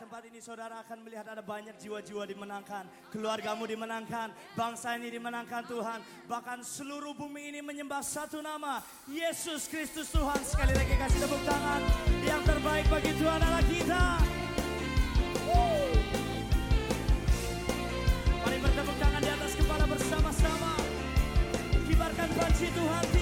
tempat ini saudara akan melihat ada banyak jiwa-jiwa dimenangkan. Keluargamu dimenangkan, bangsa ini dimenangkan Tuhan. Bahkan seluruh bumi ini menyembah satu nama, Yesus Kristus Tuhan. Sekali lagi kasih tepuk tangan yang terbaik bagi Tuhan Allah kita. Mari bertepuk tangan di atas kepala bersama-sama. Kibarkan panci Tuhan.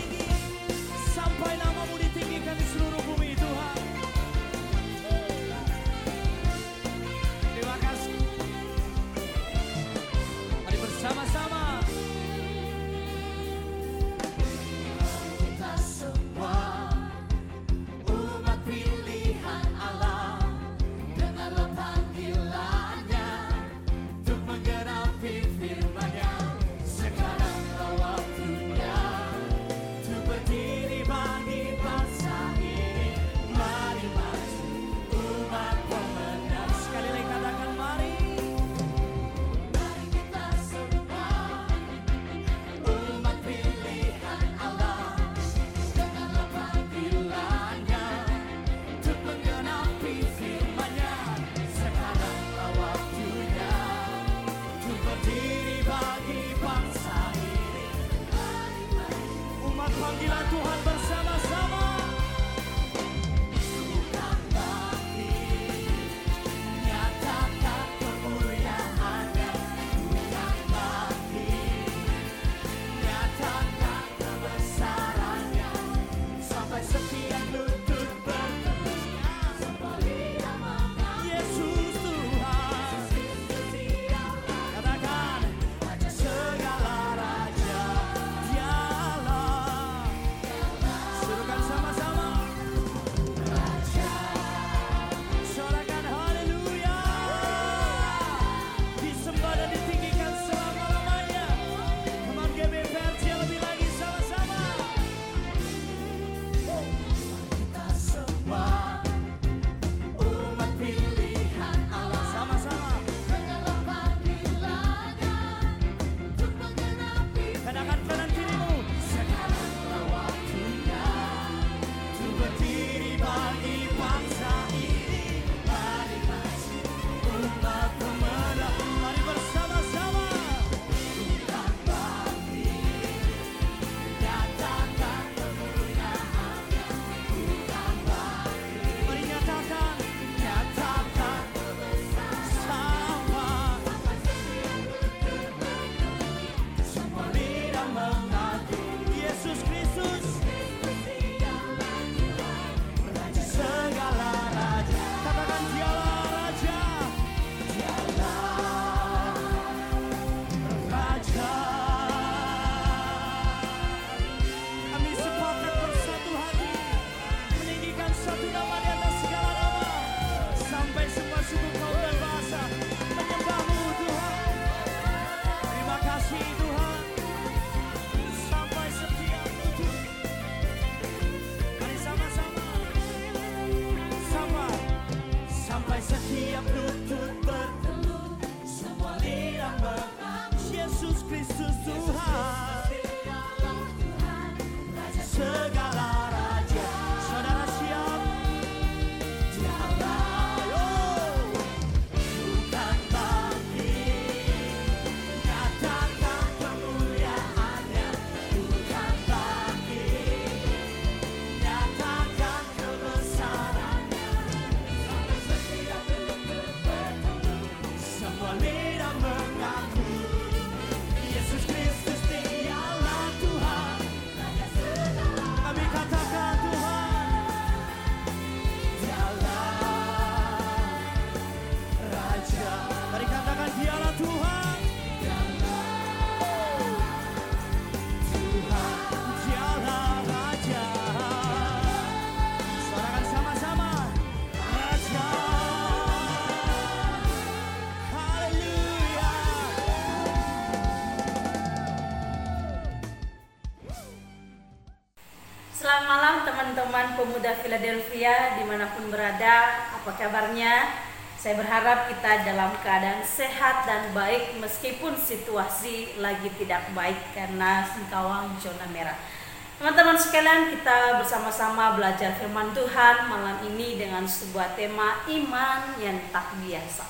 Selamat malam teman-teman pemuda Philadelphia di mana pun berada, apa kabarnya? Saya berharap kita dalam keadaan sehat dan baik meskipun situasi lagi tidak baik karena Singkawang zona merah. Teman-teman sekalian kita bersama-sama belajar firman Tuhan malam ini dengan sebuah tema iman yang tak biasa.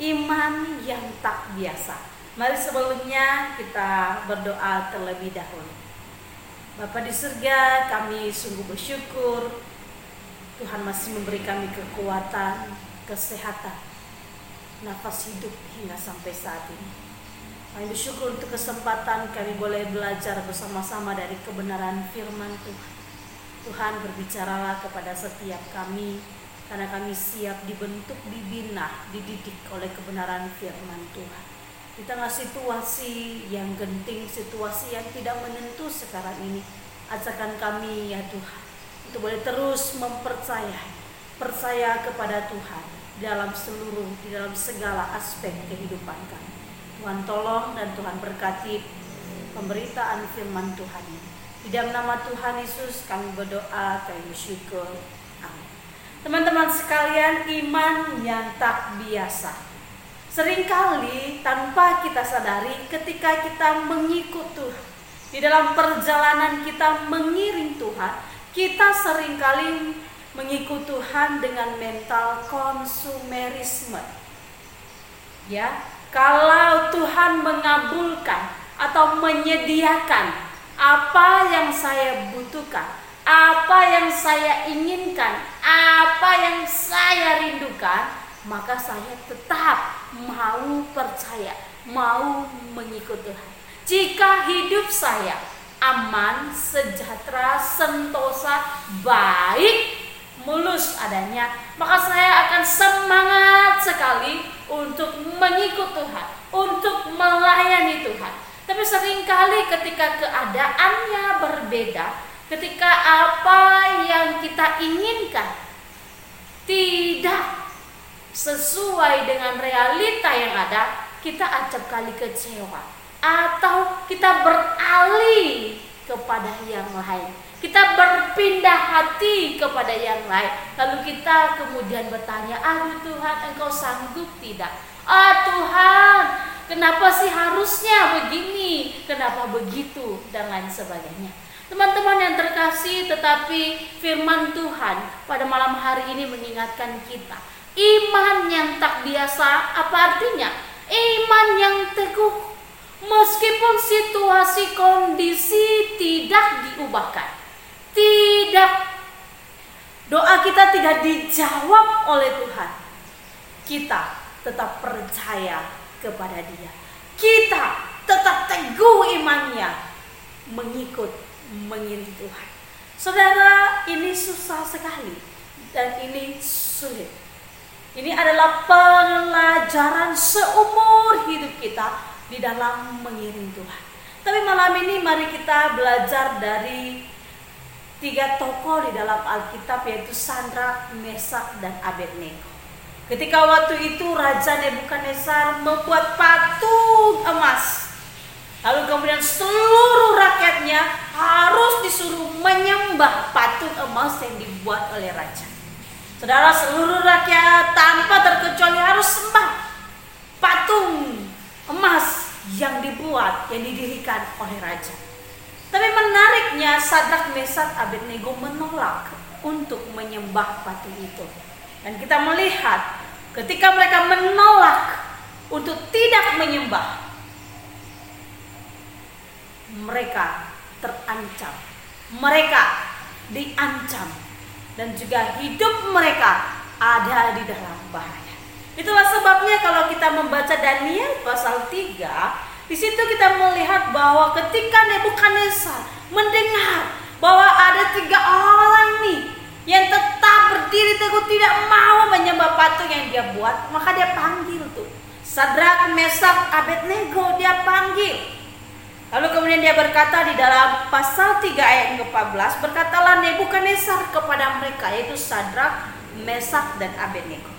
Iman yang tak biasa. Mari sebelumnya kita berdoa terlebih dahulu. Bapa di surga, kami sungguh bersyukur Tuhan masih memberi kami kekuatan, kesehatan, nafas hidup hingga sampai saat ini. Kami bersyukur untuk kesempatan kami boleh belajar bersama-sama dari kebenaran firman Tuhan. Tuhan berbicaralah kepada setiap kami karena kami siap dibentuk, dibina, dididik oleh kebenaran firman Tuhan. Di tengah situasi yang genting, situasi yang tidak menentu sekarang ini, ajarkan kami ya Tuhan untuk boleh terus mempercayai, percaya kepada Tuhan dalam seluruh, di dalam segala aspek kehidupan kami. Tuhan tolong dan Tuhan berkati pemberitaan firman Tuhan ini. Di dalam nama Tuhan Yesus kami berdoa, kami bersyukur. Amin. Teman-teman sekalian, iman yang tak biasa. Seringkali tanpa kita sadari ketika kita mengikut Tuhan, di dalam perjalanan kita mengiring Tuhan, kita sering kali mengikut Tuhan dengan mental konsumerisme. Ya, kalau Tuhan mengabulkan atau menyediakan apa yang saya butuhkan, apa yang saya inginkan, apa yang saya rindukan, maka saya tetap mau percaya, mau mengikut Tuhan. Jika hidup saya aman, sejahtera, sentosa, baik, mulus adanya, maka saya akan semangat sekali untuk mengikut Tuhan, untuk melayani Tuhan. Tapi sering kali ketika keadaannya berbeda, ketika apa yang kita inginkan tidak sesuai dengan realita yang ada, kita acap kali kecewa atau kita beralih kepada yang lain kita berpindah hati kepada yang lain. Lalu kita kemudian bertanya, aduh Tuhan engkau sanggup tidak? Ah Tuhan, kenapa sih harusnya begini? Kenapa begitu? Dan lain sebagainya. Teman-teman yang terkasih, tetapi firman Tuhan pada malam hari ini mengingatkan kita. Iman yang tak biasa, apa artinya? Iman yang teguh. Meskipun situasi kondisi tidak diubahkan tidak doa kita tidak dijawab oleh Tuhan, kita tetap percaya kepada Dia. Kita tetap teguh imannya mengikut mengiring Tuhan. Saudara, ini susah sekali dan ini sulit. Ini adalah pelajaran seumur hidup kita di dalam mengiring Tuhan. Tapi malam ini mari kita belajar dari tiga tokoh di dalam Alkitab yaitu Sandra, Mesak, dan Abednego. Ketika waktu itu Raja Nebukadnezar membuat patung emas. Lalu kemudian seluruh rakyatnya harus disuruh menyembah patung emas yang dibuat oleh raja. Saudara seluruh rakyat tanpa terkecuali harus sembah patung emas yang dibuat, yang didirikan oleh raja. Tapi menariknya Sadrak Mesak Abednego menolak untuk menyembah patung itu. Dan kita melihat ketika mereka menolak untuk tidak menyembah, mereka terancam. Mereka diancam dan juga hidup mereka ada di dalam bahaya. Itulah sebabnya kalau kita membaca Daniel pasal 3 di situ kita melihat bahwa ketika Nebukadnezar mendengar bahwa ada tiga orang nih yang tetap berdiri teguh tidak mau menyembah patung yang dia buat, maka dia panggil tuh. Sadrak, Mesak, Abednego dia panggil. Lalu kemudian dia berkata di dalam pasal 3 ayat 14, berkatalah Nebukadnezar kepada mereka yaitu Sadrak, Mesak dan Abednego.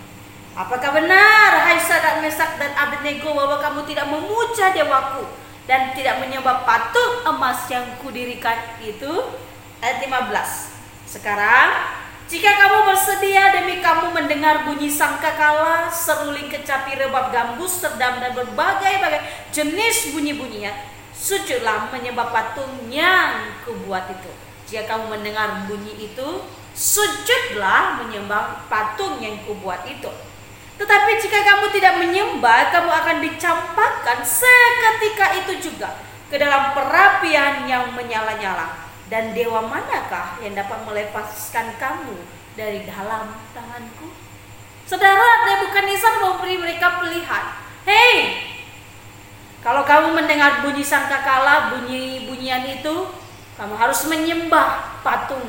Apakah benar hai Sadak Mesak dan Abednego bahwa kamu tidak memuja dewaku dan tidak menyembah patung emas yang kudirikan itu? Ayat 15. Sekarang jika kamu bersedia demi kamu mendengar bunyi sangkakala, seruling kecapi rebab gambus, sedam dan berbagai-bagai jenis bunyi-bunyinya, sujudlah menyembah patung yang kubuat itu. Jika kamu mendengar bunyi itu, sujudlah menyembah patung yang kubuat itu. Tetapi jika kamu tidak menyembah, kamu akan dicampakkan seketika itu juga ke dalam perapian yang menyala-nyala. Dan dewa manakah yang dapat melepaskan kamu dari dalam tanganku? Saudara Nebukadnezar memberi mereka pilihan. Hei, kalau kamu mendengar bunyi sangkakala, bunyi bunyian itu, kamu harus menyembah patung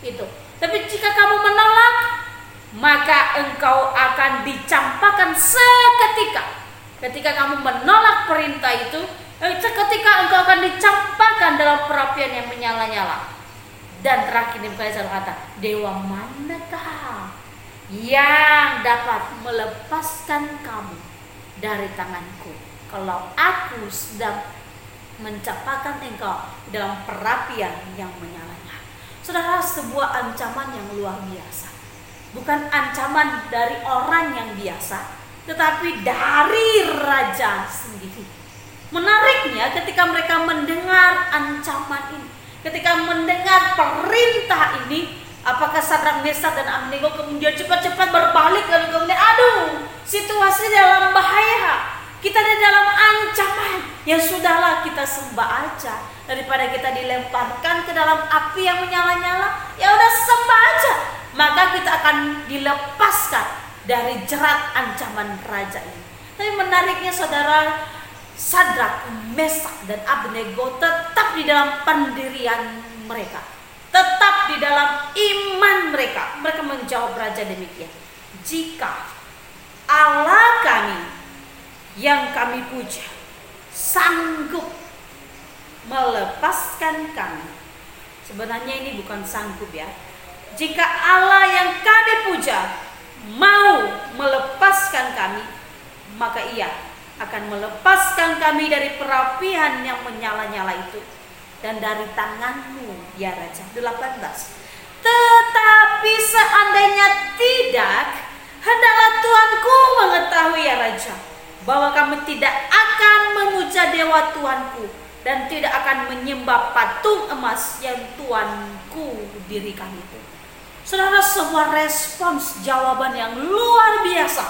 itu. Tapi jika kamu menolak, maka engkau akan dicampakkan seketika. Ketika kamu menolak perintah itu, eh, seketika engkau akan dicampakkan dalam perapian yang menyala-nyala. Dan terakhir Nebukadnezar kata, dewa manakah yang dapat melepaskan kamu dari tanganku? Kalau aku sedang mencampakkan engkau dalam perapian yang menyala-nyala. Saudara, sebuah ancaman yang luar biasa. Bukan ancaman dari orang yang biasa, tetapi dari raja sendiri. Menariknya ketika mereka mendengar ancaman ini, ketika mendengar perintah ini, apakah Sadrak Mesar dan Abednego kemudian cepat-cepat berbalik lalu kemudian aduh, situasi dalam bahaya. Kita ada dalam ancaman. Ya sudahlah kita sembah aja daripada kita dilemparkan ke dalam api yang menyala-nyala. Ya udah sembah aja. Maka kita akan dilepaskan dari jerat ancaman raja ini. Tapi menariknya saudara, Sadrak, Mesak dan Abednego tetap di dalam pendirian mereka. Tetap di dalam iman mereka. Mereka menjawab raja demikian. Jika Allah kami yang kami puja sanggup melepaskan kami. Sebenarnya ini bukan sanggup ya. Jika Allah yang kami puja mau melepaskan kami, maka ia akan melepaskan kami dari perapian yang menyala-nyala itu dan dari tanganmu ya Raja 18 tetapi seandainya tidak hendaklah Tuanku mengetahui ya Raja bahwa kamu tidak akan memuja dewa Tuanku dan tidak akan menyembah patung emas yang Tuanku dirikan itu. Saudara, sebuah respons jawaban yang luar biasa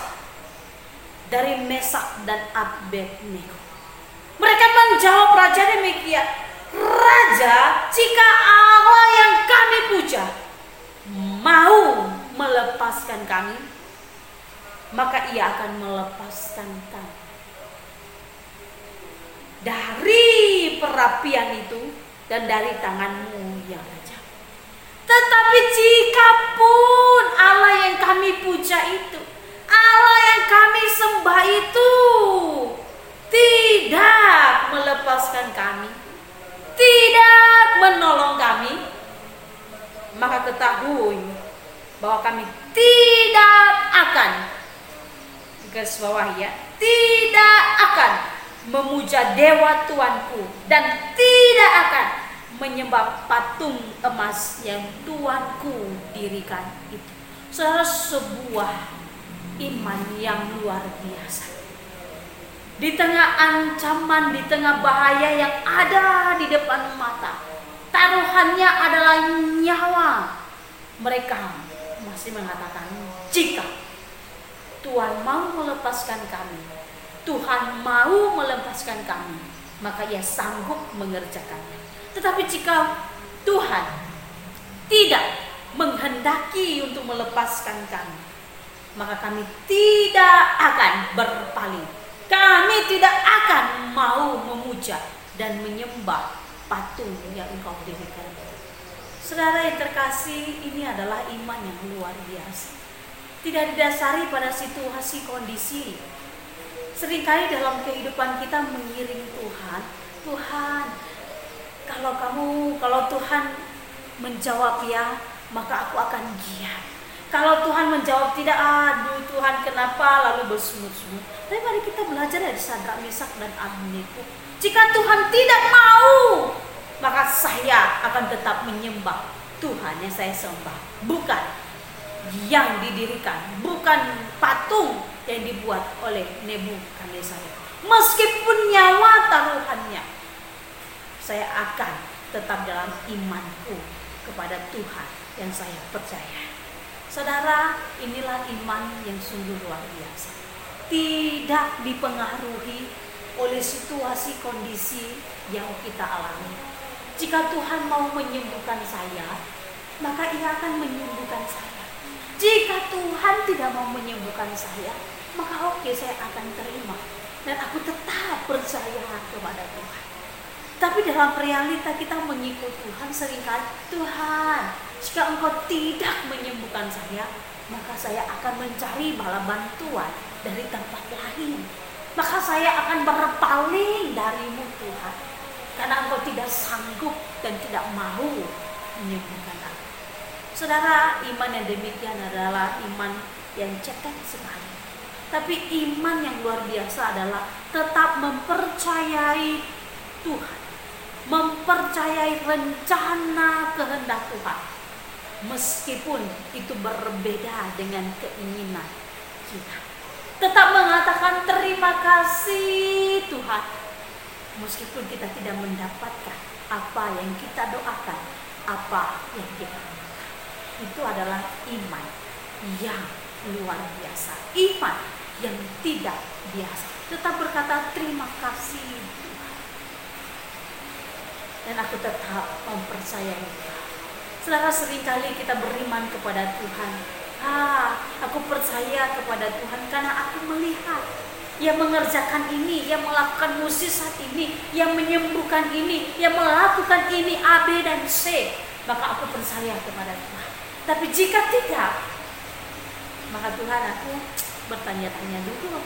dari Mesak dan Abednego. Mereka menjawab raja demikian, Raja, jika Allah yang kami puja mau melepaskan kami, maka ia akan melepaskan kami. Dari perapian itu dan dari tanganmu ya Raja. Tetapi jika pun Allah yang kami puja itu, Allah yang kami sembah itu tidak melepaskan kami, tidak menolong kami, maka ketahui bahwa kami tidak akan garis bawah ya tidak akan memuja dewa tuanku dan tidak akan menyembah patung emas yang tuanku dirikan itu. Saudara sebuah iman yang luar biasa. Di tengah ancaman di tengah bahaya yang ada di depan mata taruhannya adalah nyawa. Mereka masih mengatakan jika Tuhan mau melepaskan kami, Tuhan mau melepaskan kami, maka ia sanggup mengerjakannya. Tetapi jika Tuhan tidak menghendaki untuk melepaskan kami, maka kami tidak akan berpaling. Kami tidak akan mau memuja dan menyembah patung yang engkau dirikan. Saudara yang terkasih, ini adalah iman yang luar biasa tidak didasari pada situasi kondisi. Seringkali dalam kehidupan kita mengiring Tuhan, Tuhan, kalau kamu, kalau Tuhan menjawab ya, maka aku akan giat. Kalau Tuhan menjawab tidak, aduh Tuhan kenapa lalu bersungut-sungut. Tapi mari kita belajar dari Sadrak, Misak dan Abednego. Jika Tuhan tidak mau, maka saya akan tetap menyembah Tuhan yang saya sembah, bukan yang didirikan, bukan patung yang dibuat oleh Nebukadnezar. Meskipun nyawa taruhannya, saya akan tetap dalam imanku kepada Tuhan yang saya percaya. Saudara, inilah iman yang sungguh luar biasa. Tidak dipengaruhi oleh situasi kondisi yang kita alami. Jika Tuhan mau menyembuhkan saya, maka Ia akan menyembuhkan saya. Jika Tuhan tidak mau menyembuhkan saya, maka oke saya akan terima dan aku tetap percaya kepada Tuhan. Tapi dalam realita kita mengikut Tuhan sering kali Tuhan, jika Engkau tidak menyembuhkan saya, maka saya akan mencari bala bantuan dari tempat lain. Maka saya akan berpaling darimu Tuhan. Karena Engkau tidak sanggup dan tidak mau menyembuhkan aku. Saudara, iman yang demikian adalah iman yang cetek sekali. Tapi iman yang luar biasa adalah tetap mempercayai Tuhan. Mempercayai rencana kehendak Tuhan. Meskipun itu berbeda dengan keinginan kita. Tetap mengatakan terima kasih Tuhan. Meskipun kita tidak mendapatkan apa yang kita doakan, apa yang kita. Itu adalah iman yang luar biasa. Iman yang tidak biasa. Tetap berkata terima kasih Tuhan. Dan aku tetap mempercayai Tuhan. Saudara sering kali kita beriman kepada Tuhan. Ah, aku percaya kepada Tuhan karena aku melihat yang mengerjakan ini, yang melakukan musisat ini, yang menyembuhkan ini, yang melakukan ini A, B, dan C. Maka aku percaya kepada Tuhan. Tapi jika tidak, maka Tuhan aku bertanya-tanya dulu.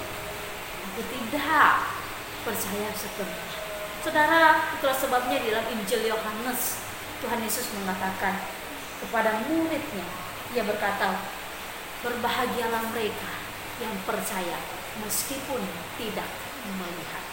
Aku tidak percaya sepenuhnya. Saudara, itulah sebabnya di dalam Injil Yohanes, Tuhan Yesus mengatakan kepada muridnya, ia berkata, berbahagialah mereka yang percaya meskipun tidak melihat.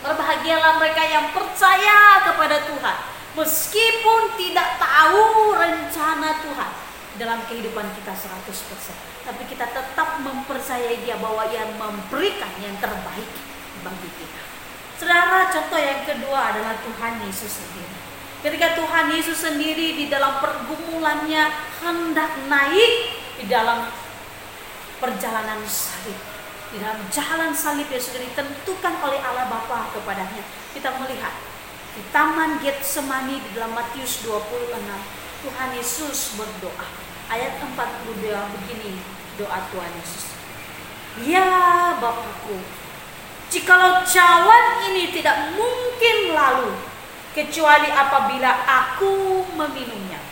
Berbahagialah mereka yang percaya kepada Tuhan meskipun tidak tahu rencana Tuhan dalam kehidupan kita 100%. Tapi kita tetap mempercayai dia bahwa ia memberikan yang terbaik bagi kita. Saudara, contoh yang kedua adalah Tuhan Yesus sendiri. Ketika Tuhan Yesus sendiri di dalam pergumulannya hendak naik di dalam perjalanan salib. Di dalam jalan salib yang sudah ditentukan oleh Allah Bapa kepadanya. Kita melihat di Taman Getsemani di dalam Matius 26 Tuhan Yesus berdoa. Ayat 42 begini doa Tuhan Yesus. Ya Bapakku, jikalau cawan ini tidak mungkin lalu kecuali apabila aku meminumnya.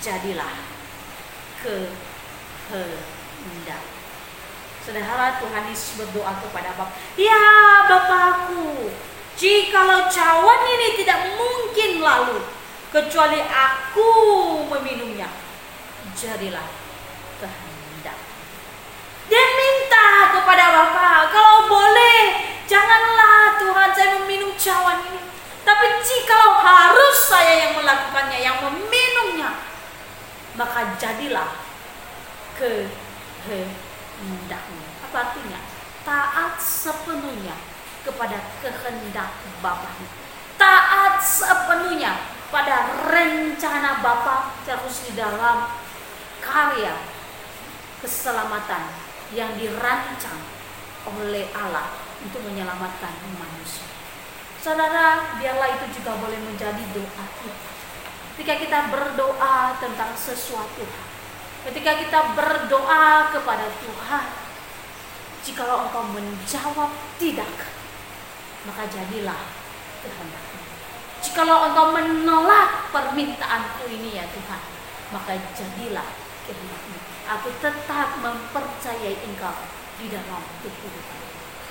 Jadilah kehendak. Saudara Tuhan Yesus berdoa kepada Bapak. Ya Bapakku, jikalau cawan ini tidak mungkin lalu kecuali aku meminumnya. Jadilah kehendak. Dia minta kepada Bapak, kalau boleh, janganlah Tuhan saya meminum cawan ini. Tapi jikalau harus saya yang melakukannya, yang meminumnya, maka jadilah kehendakmu. Apa artinya? Taat sepenuhnya kepada kehendak Bapa. Taat sepenuhnya pada rencana Bapa terus di dalam karya keselamatan yang dirancang oleh Allah untuk menyelamatkan manusia. Saudara, biarlah itu juga boleh menjadi doa kita. Ketika kita berdoa tentang sesuatu, ketika kita berdoa kepada Tuhan, jikalau engkau menjawab tidak, maka jadilah kehendakmu. Jikalau engkau menolak permintaanku ini ya Tuhan, maka jadilah kehendakmu. Aku tetap mempercayai engkau di dalam kehidupan.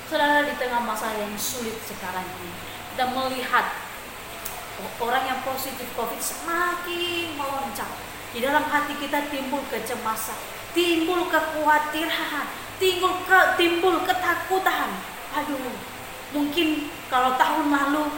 Saudara di tengah masa yang sulit sekarang ini, kita melihat orang yang positif COVID semakin melonjak. Di dalam hati kita timbul kecemasan, timbul kekhawatiran, timbul ke, timbul ketakutan. Aduh, mungkin kalau tahun lalu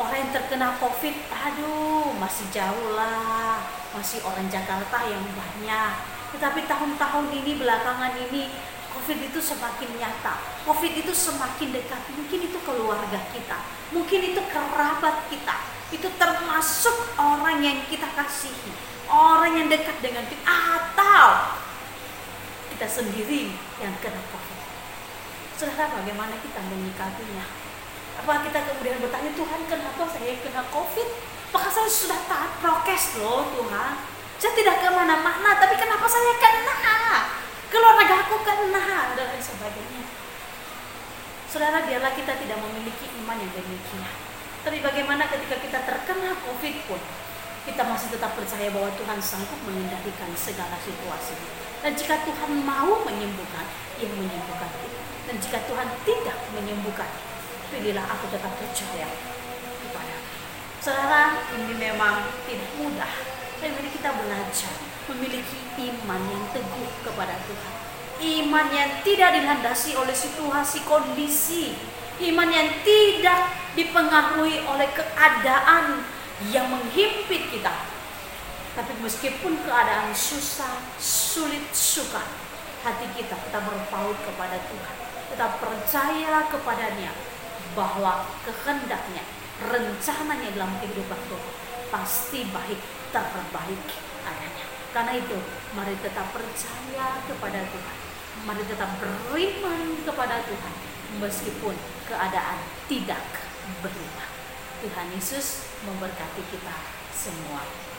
orang yang terkena COVID, aduh masih jauh lah, masih orang Jakarta yang banyak. Tetapi tahun-tahun ini belakangan ini COVID itu semakin nyata, COVID itu semakin dekat. Mungkin itu keluarga kita, mungkin itu kerabat kita, itu termasuk orang yang kita kasihi, orang yang dekat dengan kita, atau kita sendiri yang kena COVID. Saudara, bagaimana kita menyikapinya? Apa kita kemudian bertanya, Tuhan kenapa saya kena COVID? Apakah saya sudah taat prokes loh Tuhan? Saya tidak ke mana-mana, tapi kenapa saya kena? Keluarga aku kena, dan sebagainya. Saudara, biarlah kita tidak memiliki iman yang demikian. Tapi bagaimana ketika kita terkena COVID pun, kita masih tetap percaya bahwa Tuhan sanggup mengendalikan segala situasi. Dan jika Tuhan mau menyembuhkan, ia menyembuhkan. Dan jika Tuhan tidak menyembuhkan, pilihlah aku tetap percaya kepada Saudara, ini memang tidak mudah. Tapi mari kita belajar memiliki iman yang teguh kepada Tuhan. Iman yang tidak dilandasi oleh situasi kondisi. Iman yang tidak dipengaruhi oleh keadaan yang menghimpit kita. Tapi meskipun keadaan susah, sulit, sukar, hati kita tetap berpaut kepada Tuhan. Tetap percaya kepadanya bahwa kehendaknya, rencananya dalam kehidupan Tuhan pasti baik, terbaik adanya. Karena itu, mari tetap percaya kepada Tuhan. Mari tetap beriman kepada Tuhan meskipun keadaan tidak berubah. Tuhan Yesus memberkati kita semua.